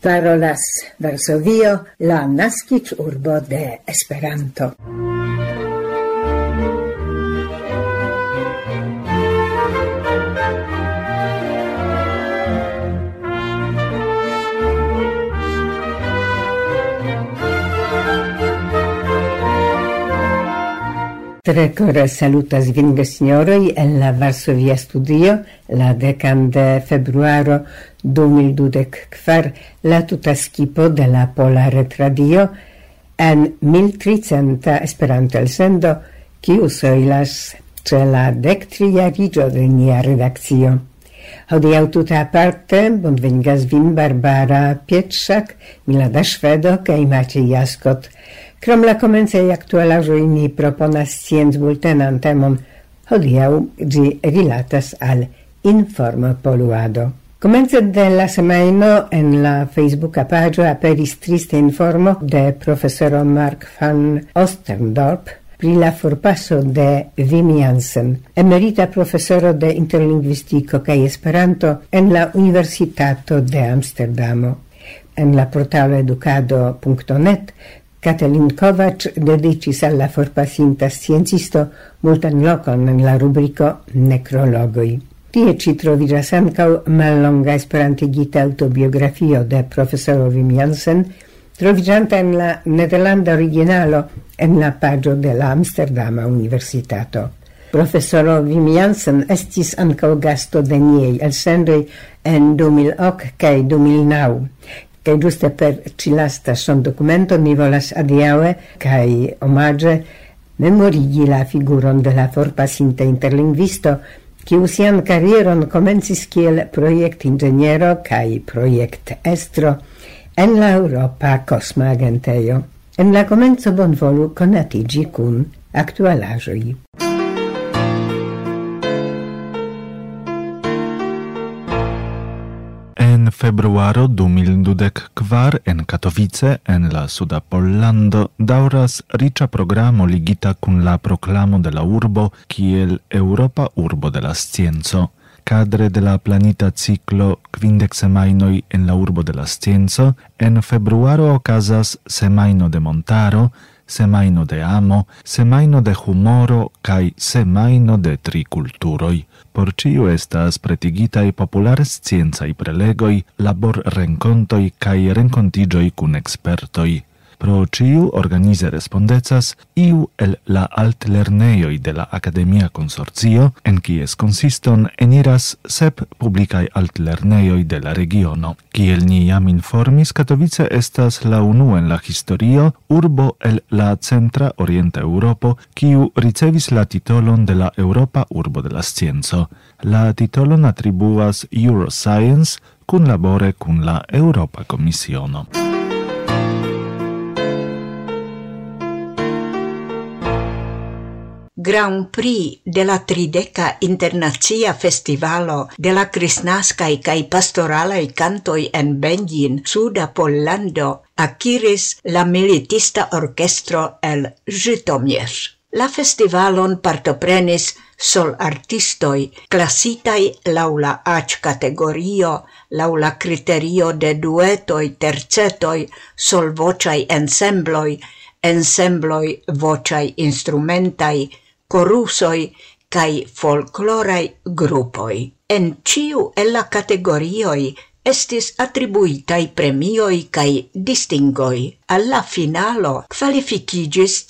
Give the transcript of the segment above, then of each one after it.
parolas Varsovio, la naskic urbo de Esperanto. Tre kore salutas vin signoroi, en la Varsovia studio la dekan de februaro 2024 la tuta skipo de la Pola Retradio en 1300 Esperanto elsendo kiu soilas ce la dektriariĝo de nia redakcio. Hodiaŭ tuta aparte bonvenigas vin Barbara Pietrzak, Milada Szwedo kaj Maciej Jaskot – Krom la comencei aktualaĵoj ni proponas sciencbultenan temon, hodiaŭ ĝi rilatas al informpoluado. Comence de la semajno en la Facebooka paĝo aperis triste informo de profesoro Mark van Ostendorp pri la forpaso de Wim Jansen, emerita profesoro de interlingvistiko kaj Esperanto en la Universitato de Amsterdamo. En la portalo educado.net Katalin Kovac dedicis alla forpasinta sciencisto multan lokon en la rubrico Necrologoi. Tie ci troviras ancau mallonga esperantigita autobiografio de profesoro Wim Jansen, troviĝanta en la nederlanda originalo en la pagio de la Amsterdama Universitato. Professoro Wim Jansen estis ancau gasto de niaj elsendoj en 2008 cae 2009 Kaj ĝuste per s'ha documento mi volas adiaue kaj omage memorigi la figuron de la forpasinta interlingvisto, kiu sian karieron komencis kiel projekt-inĝeniero kaj projekt-estro en la Europa Kosma Agentejo. En la komenco bonvolu konatigi kun aktualaĵoj. februaro 2024 en Katowice en la suda Pollando dauras riĉa programo ligita kun la proklamo de la urbo kiel Europa urbo de la scienco. Cadre de la planita ciclo quindec semainoi en la urbo de la scienco, en februaro ocasas semaino de montaro, semaino de amo, semaino de humoro kai semaino de tri culturoi. Por ciu estas pretigita e popular scienza i prelegoi, labor rencontoi kai rencontigioi cun expertoi. Pro ciu organize respondecas iu el la altlerneioi de la Academia Consorcio, en kies consiston eniras sep publicae altlerneioi de la regiono. Kiel ni jam informis, Katowice estas la unu en la historio urbo el la centra orienta Europo, kiu ricevis la titolon de la Europa Urbo de la Scienzo. La titolon attribuas Euroscience, cun labore cun la Europa Commissiono. Grand Prix de la Trideca Internacia Festivalo de la Crisnascai cae Pastoralaj Cantoi en Benjin, Suda Pollando, akiris la militista orkestro el Žytomir. La festivalon partoprenis sol artistoi classitai laula H categorio, laula criterio de duetoi, tercetoi, sol vociai ensembloi, ensembloi vociai instrumentai, corusoi cae folclorai gruppoi. En ciu el la categorioi estis attribuitai premioi cae distingoi. Alla finalo qualificigis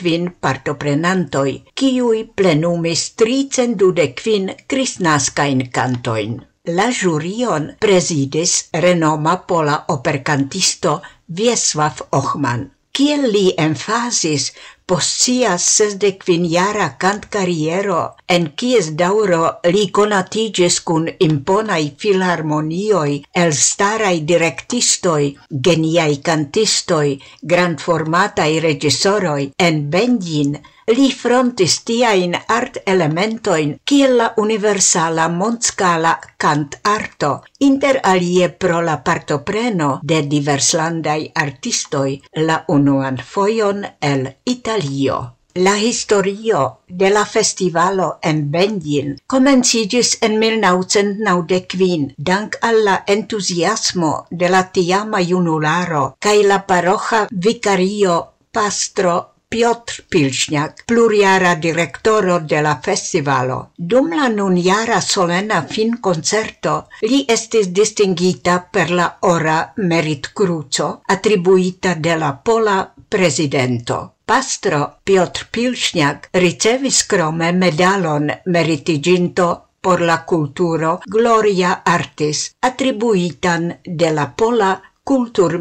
quin partoprenantoi, ciui plenumis tricendudecvin crisnascain cantoin. La jurion presidis renoma pola opercantisto Wiesław Ochman kiel li enfasis post sia sesdekvinjara kantkarriero, en kies daŭro li konatiĝis kun imponaj filharmonioj, elstaraj direktistoj, geniaj kantistoj, grandformataj reĝisoroj en Benjin, li frontis tiain art elementoin kiel la universala mondscala cant arto, inter alie pro la partopreno de diverslandai artistoi la unuan foion el Italio. La historio de la festivalo en Benjin comencigis en 1995 dank alla entusiasmo de la tiama junularo cae la paroĥa vicario pastro Piotr Pilchniak, pluriara directoro de la festivalo. Dum la nuniara solena fin concerto, li estis distingita per la ora merit cruco, attribuita de la pola presidento. Pastro Piotr Pilchniak ricevis crome medalon meritiginto por la culturo Gloria Artis, attribuitan de la pola Kultur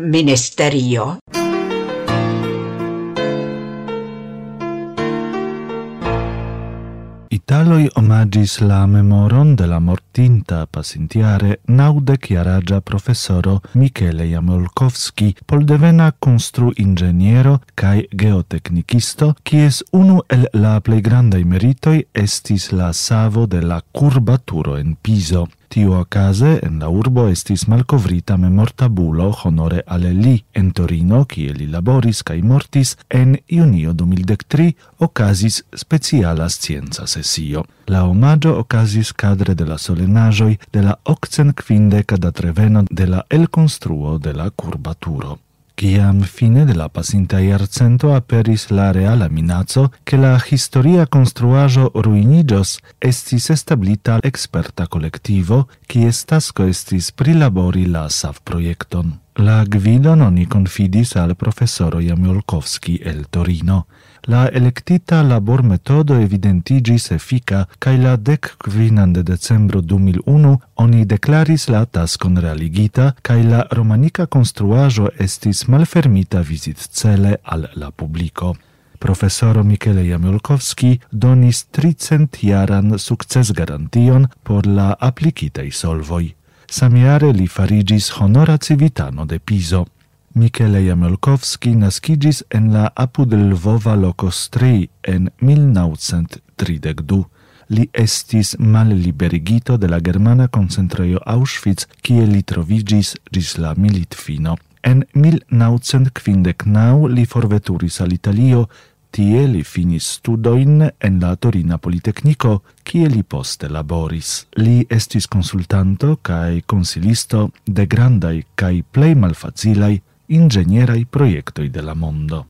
Italoi omagis la memoron de la mortinta pasintiare naude chiaragia professoro Michele Jamolkowski, poldevena constru ingeniero cae geotecnicisto, cies unu el la plei grandai meritoi estis la savo de la curbaturo en Piso. Tio ocase en la urbo estis malcovrita memortabulo honore ale li en Torino, kie li laboris cae mortis en junio 2003 ocasis speciala scienza sesio. La omaggio ocasis cadre de la solenajoi de la occen quindeca da treveno de la elconstruo de la curbaturo. Ciam fine de la pasinta iarcento aperis la reala minaco che la historia construajo ruinigios estis establita experta collectivo, qui estasco estis prilabori la SAF proiecton. La gvidon oni confidis al professoro Jamiolkowski el Torino, la electita labor metodo evidentigis efika cae la dec quinan de decembro 2001 oni declaris la tascon realigita cae la romanica construajo estis malfermita visit cele al la publico. Professoro Michele Jamiolkowski donis tricentjaran sukces garantion por la aplikitaj solvoj. Samiare li farigis honora civitano de Piso. Michele Jamelkowski naskigis en la apud Lvova Lokostrei en 1932. Li estis malliberigito de la germana concentrejo Auschwitz, kie li trovigis gis la militfino. En 1959 li forveturis al Italio, tie li finis studoin en la Torina Politecnico, kie li poste laboris. Li estis consultanto cae consilisto de grandai cae plei malfacilai Ingegnerai Proiectoi de la Mondo.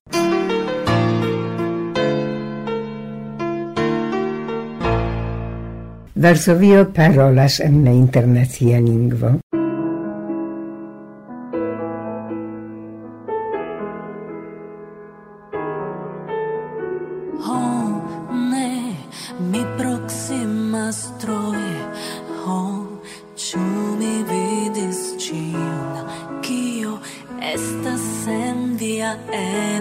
Parolas en la internacia 爱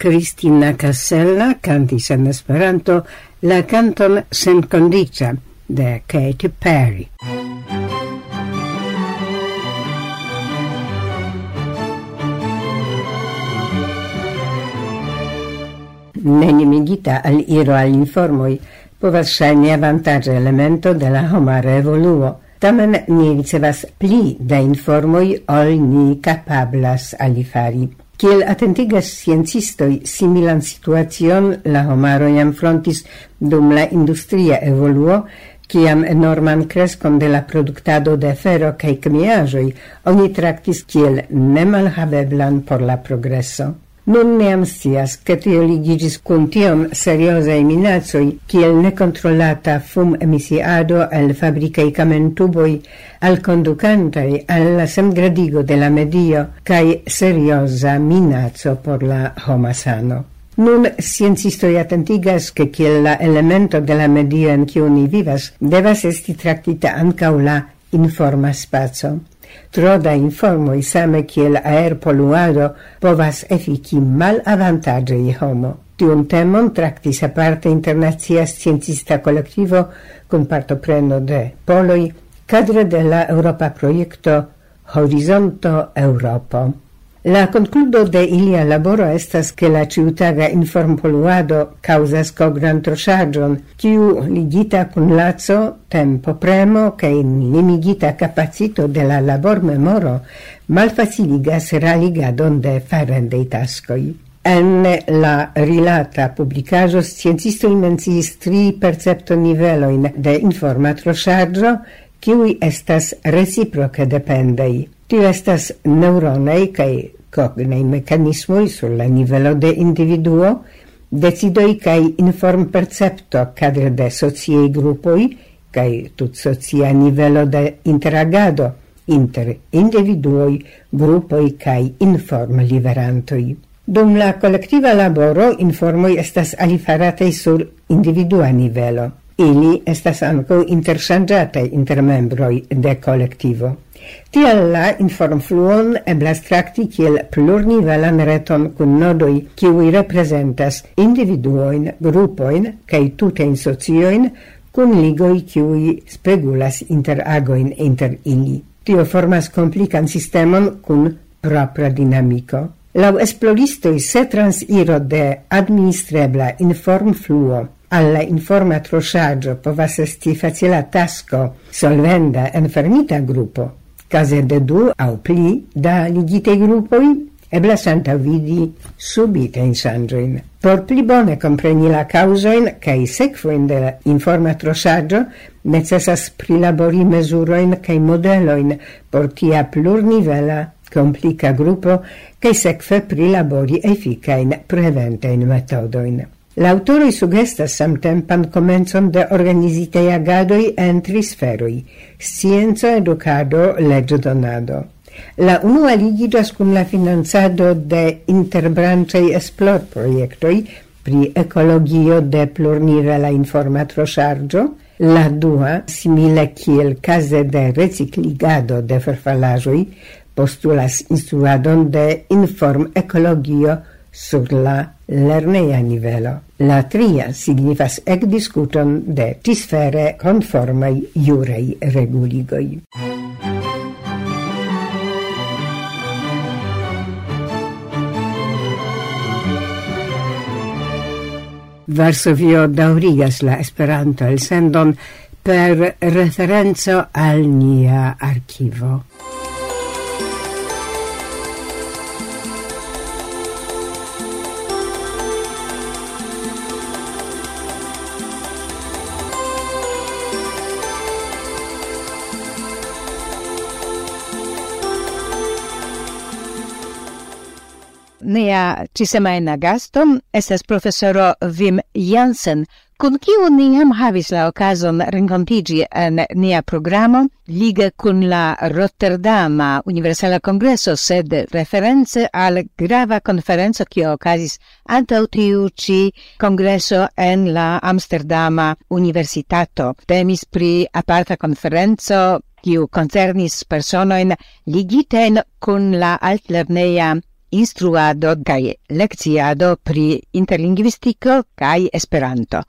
Cristina Casella cantis en Esperanto la canton sencondicia de Katy Perry. Nenimigita al iro al informoi povas ŝajni avantaĝa elemento de la homara evoluo, tamen ni ricevas pli da informoj ol ni kapablas alifari. Kiel atentigas sciencistoi similan situacion la homaro jam frontis dum la industria evoluo, kiam enorman crescon de la productado de fero cae kemiaĵoj oni tractis kiel nemalhaveblan por la progreso. Nun neam scias, che tio ligigis cun tiom seriosai minacoi, kiel necontrollata fum emisiado al fabricai camentuboi, al conducantai alla semgradigo de la medio, cae seriosa minazo por la homa sano. Nun sciencistoi attentigas che kiel la elemento de la medio in cioni vivas devas esti tractita ancau la informa spazio tro da informoj same kiel aerpoluado povas efiki malavantaĝe i homo. Tiun temon traktis aparte internacia sciencista kolektivo kun partopreno de poloj kadre de la Europa projekto Horizonto Europo. La concludo de ilia laboro estas che la ciutaga informpoluado causas cognan trosagion, kiu ligita cun lazo, tempo premo, che limigita capacito de la labor memoro malfaciligas raligadon de farendei tascoi. En la rilata publicajo scientisto imensis tri percepto niveloin de informa trosaggio, kiui estas reciproce dependei. Tio estas neuronei kaj cognei mekanismoj sur la nivelo de individuo, decidoj kaj informpercepto cadre de sociaj kai kaj tutsocia nivelo de interagado inter individuoj, grupoj kaj informliverantoj. Dum la collectiva laboro informoi estas alifaratei sur individua nivelo. Ili estas anco interŝanĝataj inter membroi de collectivo. Tial la informfluon eblas tracti kiel plurnivelan reton kun nodoi kiuj representas individuoin, grupoin, kaj tutein socioin, kun ligoi kiuj spegulas interagojn inter ili. Tio formas komplikan sistemon kun propra dinamico. Lau esploristoi se transiro de administrebla informfluo alla informa troŝaĵo povas esti facila tasco solvenda en fermita gruppo, case de du au pli da ligitaj santa eblas antaŭvidi subitajn ŝanĝojn. Por pli bone compreni la causoin, cae sequoin de la informa troŝaĵo necessas prilabori mesuroin cae modeloin por tia plurnivela complica gruppo, cae secfe prilabori efficain preventain metodoin. L'autore autoroj sugestas samtempan comenzon de organizitei agadoi en tri sferoi, scienzo, educado, legge donado. La unua ligidas cum la financado de interbranciai esplor proiectoi pri ecologio de plurnivela informatroŝarĝo, la dua, simile kiel case de recicligado de farfalajoi, postulas instruadon de inform ecologio sur la lerneia nivelo. La tria signifas ekdiskuton de tisfere conformai iurei reguligoi. Varsovio daurigas la Esperanto elsendon per referenzo al nia archivo. Nia cisemajna gasto estas profesoro Wim Jansen, kun kiu ni jam havis la okazon renkontiĝi en nia programo lige kun la Rotterdama Universala Kongreso, sed reference al grava konferenco kiu okazis antaŭ tiu ĉi kongreso en la Amsterdama Universitato. Temis pri aparta konferenco kiu concernis personoin ligitain kun la altlerneia instruado kaj lekciado pri interlingvistiko kaj Esperanto.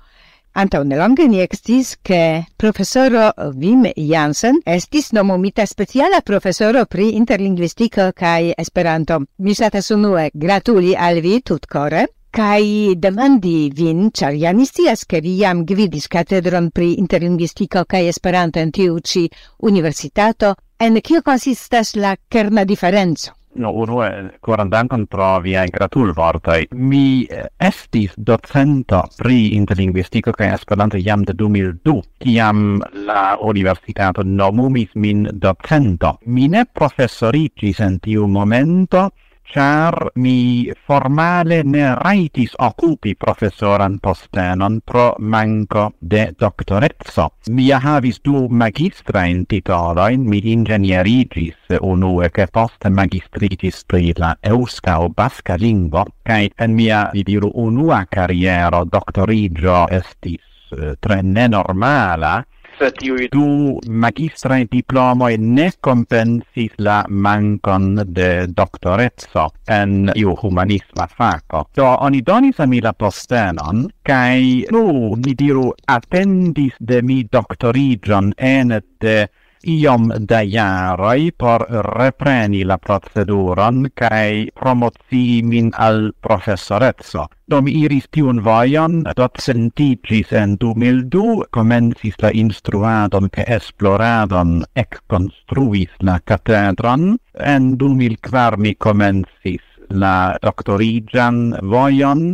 Antaŭ nelonge ni ekstis, ke profesoro Wim Jansen estis nomumita speciala profesoro pri interlingvistiko kaj Esperanto. Mi ŝatas unue gratuli al vi tutkore kaj demandi vin, char ja mi ke vi jam gvidis katedron pri interlingvistiko kaj Esperanto en tiu ĉi universitato, en kio konsistas la kerna diferenco. No, unue, coran dankon pro gratul gratulvortoj. Mi eh, estis docento pri interlinguistico kaj Esperanto jam de 2002, kiam la universitato nomumis min docento. Mi ne profesoriĝis en tiu momento, char mi formale ne raitis occupi professoran postenon pro manco de doctorezzo. Mia havis du magistrain titoloin, mi ingenierigis unue che poste magistritis pri la eusca o basca lingua, cae en mia, vi diru, unua carriero doctorigio estis eh, tre nenormala, tiuj du diploma e ne compensis la mancon de doktoreco en iu humanisma faco. Do oni donis a mi la postenon kai nu ni diru attendis de mi doctorigion en de iom da jaroj por repreni la proceduron cae promozi min al professorezzo. Do mi iris tiun vojon, docentiĝis en 2002, komencis la instruadon kaj esploradon, ekkonstruis la catedron. En 2004 mi komencis la doctorigian voion,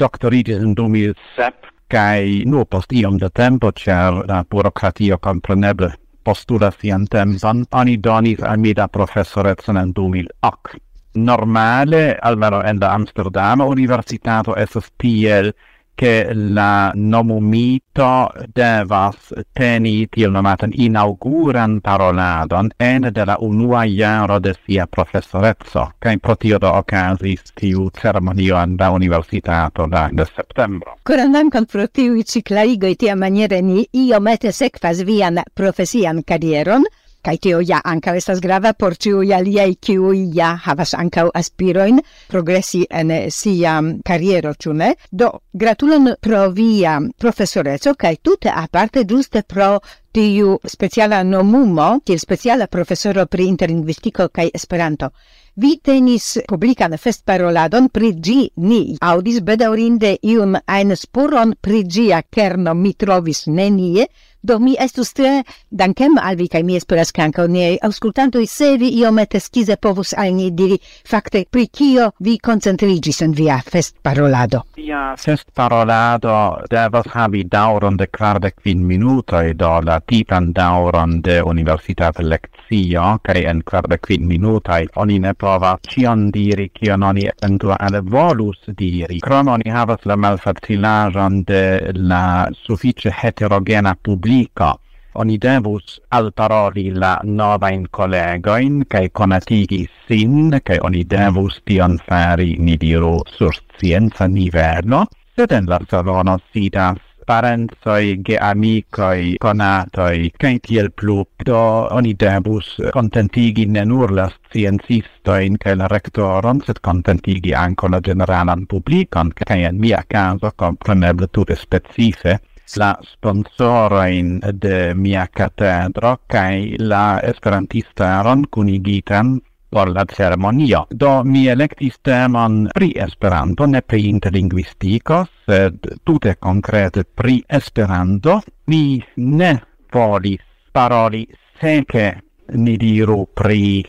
doktoriĝis en 2007, kai nu post iom da tempo, cer la burocratio compreneble postula sian tempan, oni donis al mi da professorezon en 2008. Normale, almeno en la Amsterdama Universitato, esas tiel che la nomumito devas teni tiel nomatan inauguran paroladon en de la unua jaro de sia professorezzo, ca in protio do ocasis tiu ceremonio an la universitato da de septembro. Corandancan pro tiui ciclaigoi tia maniere ni iomete sekvas vian profesian karieron, Kai tio ja anka estas grava por ĉiuj aliaj kiu ja havas anka aspiroin progresi en sia kariero, ĉu? Do gratulon pro via profesoreco kai tute aparte ĝuste pro tiu speciala nomumo, kiel speciala profesoro pri interlingvistiko kai Esperanto. Vi tenis publican fest paroladon pri gi ni audis bedaurinde iun ein spuron pri gia kerno mi trovis nenie, Do mi estus tre dankem al vi, kaj mi esperas ke ankaŭ niaj aŭskultantoj, se vi iomete skize povus al ni diri fakte pri kio vi koncentriĝis en via festparolado. Via festparolado devas havi daŭron de kvardek kvin minutoj, do la tipan daŭron de universitata lekcio, kaj en kvardek kvin minutaj oni ne povas ĉion diri, kion oni eventuale volus diri. Krom oni havas la malfacilaĵon de la sufiĉe heterogena publiko publica oni devus alparoli la novain collegoin, cae conatigi sin, cae oni devus tion fari, ni diru, sur scienza nivello, sed en la salono sidas parentoi, geamicoi, conatoi, cae tiel plu, do oni debus contentigi ne nur la sciencistoin cae la rectoron, sed contentigi anco la generalan publicon, cae in mia caso, compreneble, tutte specife, la sponsora in de mia catedro kai la esperantistaron kunigitan por la ceremonio. Do mi electis temon pri Esperanto, ne pri interlingvistiko, sed tute concrete pri Esperanto. Mi ne volis paroli seke ni diru pri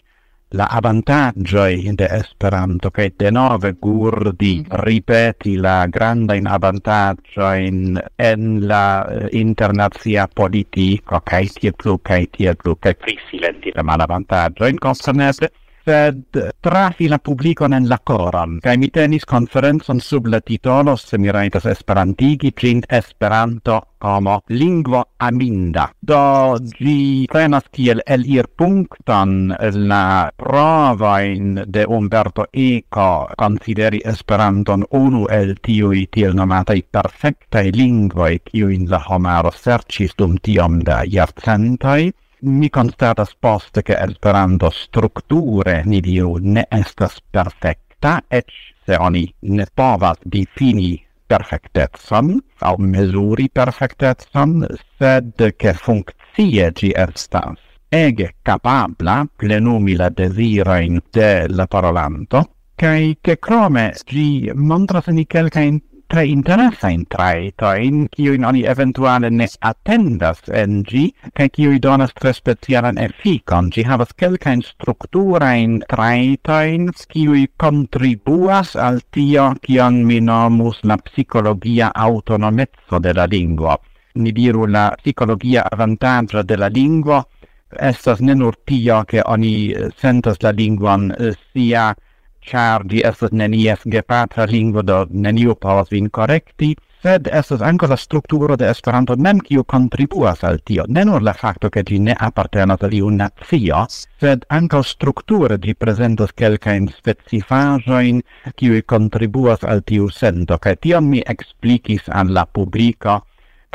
la avantagioi de Esperanto, che de nove gurdi mhm. ripeti la granda in in en la uh, internazia politico, cae tie plu, cae tie plu, cae prisilenti la malavantaggio in concernet, sed trafi la publicon en la coran, cae mi tenis conferenzon sub la titolo, se mi raitas esperantigi, cint Esperanto como lingua aminda. Do gi prenas kiel el ir puncton la provain de Umberto Eco consideri Esperanton unu el tiui tiel nomatai perfectai lingvoi kiuin la homaro sercis dum tiom da jarcentai, mi constatas poste che Esperanto strukture, ni diru, ne estas perfecta, et se oni ne povas difini perfectezon, au mesuri perfectezon, sed che funccie ci estas. Ege capabla plenumi la desiroin de la parolanto, cae che crome gi montras ni quelcaen tre interesajn trajtojn, kiujn oni eventuale ne attendas en gi ke kiu donas tre specialan efikon. gi havas kelka in struktura in traito in kiu kontribuas al tio, kion mi nomus la psikologia autonomezzo de la lingua Ni diru la psikologia avantaggio de la lingua estas ne nur tio, ke oni sentas la linguan eh, sia char di estas nenies gepatra lingvo do neniu povas vin correcti, sed estas anco la strukturo de Esperanto mem kiu contribuas al tio. Ne nur la facto che ĝi ne appartenas al iu nazio, sed anco strukture di prezentas kelkajn specifajoin kiu contribuas al tiu sento, che tion mi explicis al la publico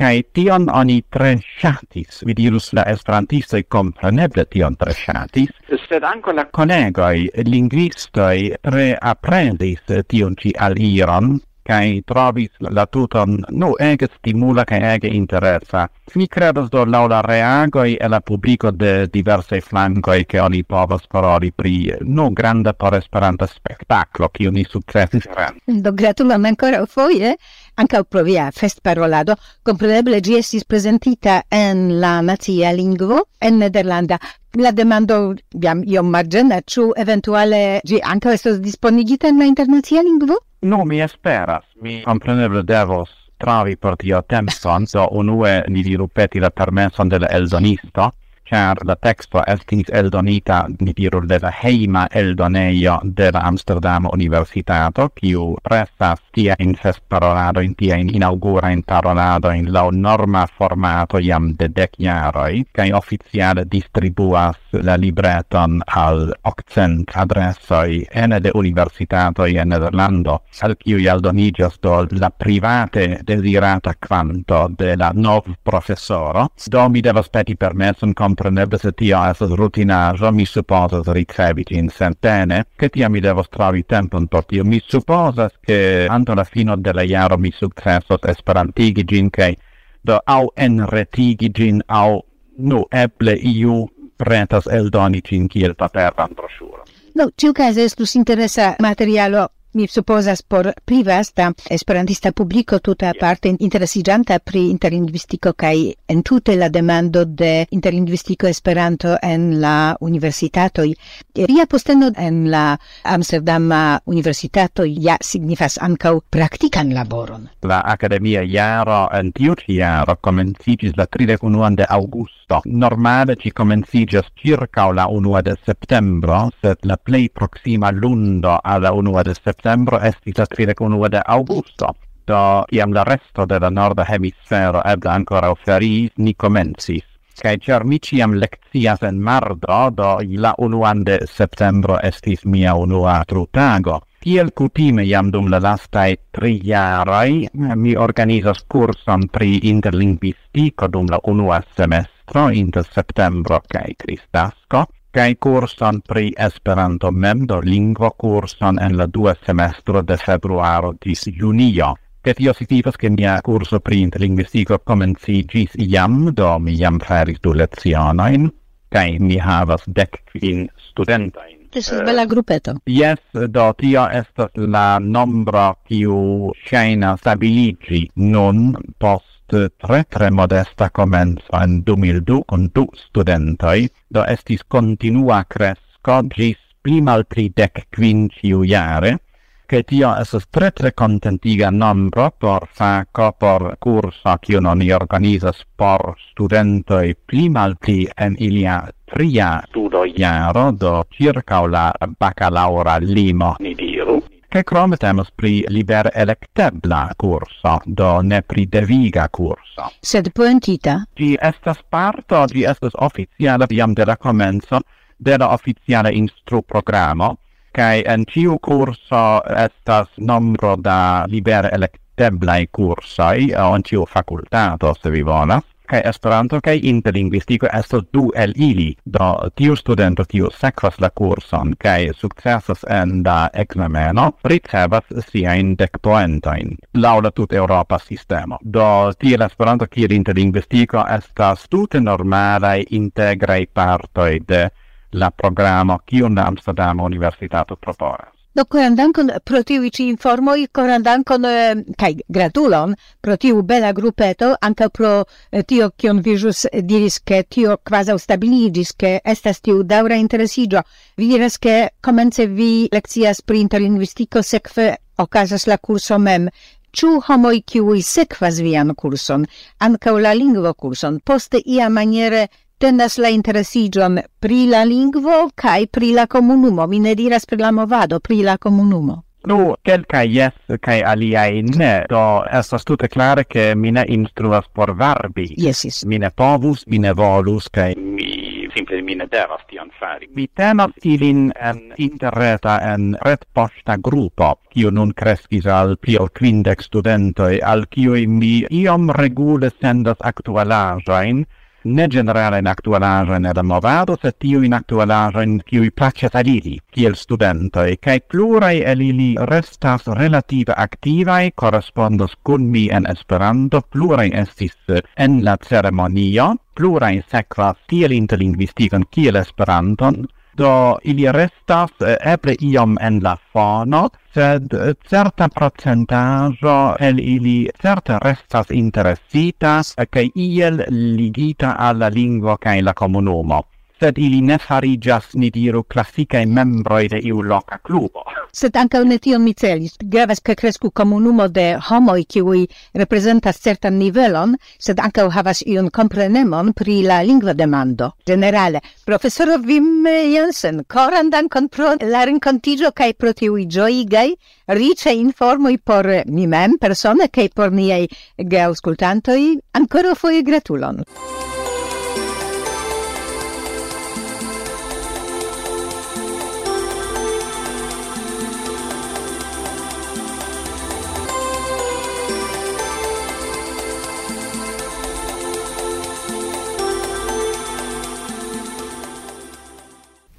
Kai tion oni tre shatis vi dirus la esperantistoj compreneble tion tre shatis sed ankaŭ la kolegoj lingvistoj tre apprendis tion al aliron kai trovis la tuton no ege stimula kai ege interessa Mi credas do la la reagoi e la publico de diverse flancoi che oni povas paroli pri no granda por esperanta spectaclo, che oni successis. Do gratulam ancora foie, Anca pro via festparolado, compreneble gi estis presentita en la nazia lingvo en Nederlanda. La demando jam iom margena, ĉu eventuale gi ankaŭ estas disponigita en la internazia lingvo? No, mi esperas. Mi compreneble devos travi per tio tempson, so unue ni diru peti la permeson de la eldonisto, char la texto estis eldonita, ni diru, de la heima eldoneio de la Amsterdam Universitato, kiu presas tia in ses parolado, in tia in inaugura in parolado, in lau norma formato iam de dec jaroi, kai officiale distribuas la libreton al occent adressoi ene de universitato in Nederlando, al kiu aldonigas do la private desirata quanto de la nov professoro, do mi devas peti permesson comp compreneble se tia esas rutinaja, mi supposas ricevit in centene, che tia mi devos travi tempon por tio. Mi supposas che anto la fino della iaro mi successos esperantigi gin, che do au enretigi gin, au nu eble iu pretas eldoni gin kiel paperan broschuro. No, tiu caso estus interesa materialo mi supposas por pli vasta esperantista publiko tuta parte interesiĝanta pri interlingvistiko kaj entute la demando de interlingvistiko Esperanto en la universitatoj. Ria posteno en la Amsterdama universitato ja signifas ankaŭ praktikan laboron. La akademia jaro en tiu jaro komenciĝis la 31 de aŭgusto. Normale ĝi komenciĝas ĉirkaŭ la 1 de septembro, sed la plej proksima lundo al la 1 de septembro septembro estis la 31 de augusto, do iam la resto de la norda hemisfero eble ancora oferis ni comencis. Kaj ĉar mi ĉiam lekcias en mardo, do la unuan de septembro estis mia unua trutago. Tiel cutime iam dum la lastaj tri jaroj mi organizas kurson pri interlingvistico dum la unua semestro inter septembro cae Kristasko, kai kurson pri Esperanto mem do lingvo kurson en la dua semestro de februaro dis junio. Ke tio signifas ke mia kurso pri interlingvistiko komenciĝis iam, do mi jam faris du lezionoin, kaj mi havas dec quin studentain. Estas uh, bela grupeto. Yes, do tio estas la nombro kiu ŝajnas stabiligi nun post tre tre modesta comenzo en 2002 con du studentai, do estis continua cresco gis pli mal pli dec quin ciu jare, che tio esas tre tre contentiga nombro por faco, por curso, cio non i organizas por studentoi pli mal pli en ilia tria studo iaro, do circa la bacalaura limo, ni diru che crome temas pri liber electebla kurso, do ne pri deviga kurso. Sed poentita? Di estas parto, di estas oficiala jam de la comenzo, de la oficiala instruprogramo, kaj en tiu curso estas nombro da liber elekteblaj kursoj en tiu fakultato, se vi volas kai Esperanto kai interlingvistiko esto du el ili. Do tiu studento tiu sekvas la kurson kai sukcesas en da ekzameno ricevas siajn dek poentojn laŭ la tuta eŭropa sistemo. Do tiel Esperanto kiel interlingvistiko estas tute normalaj integraj partoj de la programo kiun la Amsterdama Universitato proponas. Do koran dankon pro tiu ci informoi, koran dankon eh, kaj gratulon pro tiu bela grupeto, ankaŭ pro eh, tio kion vi jus diris, ke tio kvazaŭ stabiligis, ke estas tiu daura interesiĝo. Vi diras, ke komence vi lekcias pri interlingvistiko, sekve okazas la kurso mem. Ĉu homoj kiuj sekvas vian kurson, ankaŭ la lingvo kurson, poste ia maniere tendas la interesigion pri la lingvo kai pri la comunumo. Mi ne diras pri la movado, pri la comunumo. Nu, quelcae yes, kai aliai ne, do estas tute clare che mi ne instruas por varbi. Yes, yes. Mi ne povus, mi ne volus, kai mi simple mi ne devas tion fari. Mi tenas ilin en interreta en retposta grupo, kiu nun crescis al pli ol quindec studentoi, al kiui mi iom regule sendas actualajoin, ne generale in actualajo ne da movado, se tiu in actualajo in cui placet al ili, kiel studentoi, cae plurai el ili restas relative activae, correspondos cun mi en Esperanto, plurai estis en la ceremonio, plurai sequas tiel interlingvistican kiel Esperanton, do ili restas eh, eble iom en la fono, sed eh, certa procentajo el ili certe restas interessitas, cae eh, iel ligita alla lingua cae la comunumo sed ili ne farigas, ni diru, classicae membroi de iu loca clubo. Sed anca ne tion mi celis. Gravas che crescu comunumo de homoi kiwi representas certan nivelon, sed anca havas iun comprenemon pri la lingua demando. Generale, professoro Wim Jensen, coran dankon pro la rincontigio cae pro tiui gioigai, rice informoi por mi mem persone cae por niei geauscultantoi, ancora foie gratulon.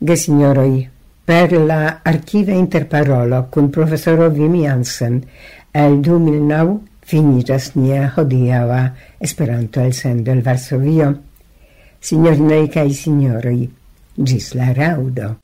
Gesignoroi, per la archiva interparolo cun professoro Vimi Jansen el 2009 finiĝas nia hodiava Esperanto elsendo el Varsovio. Signorinei cae sinjoroj, gis la raudo.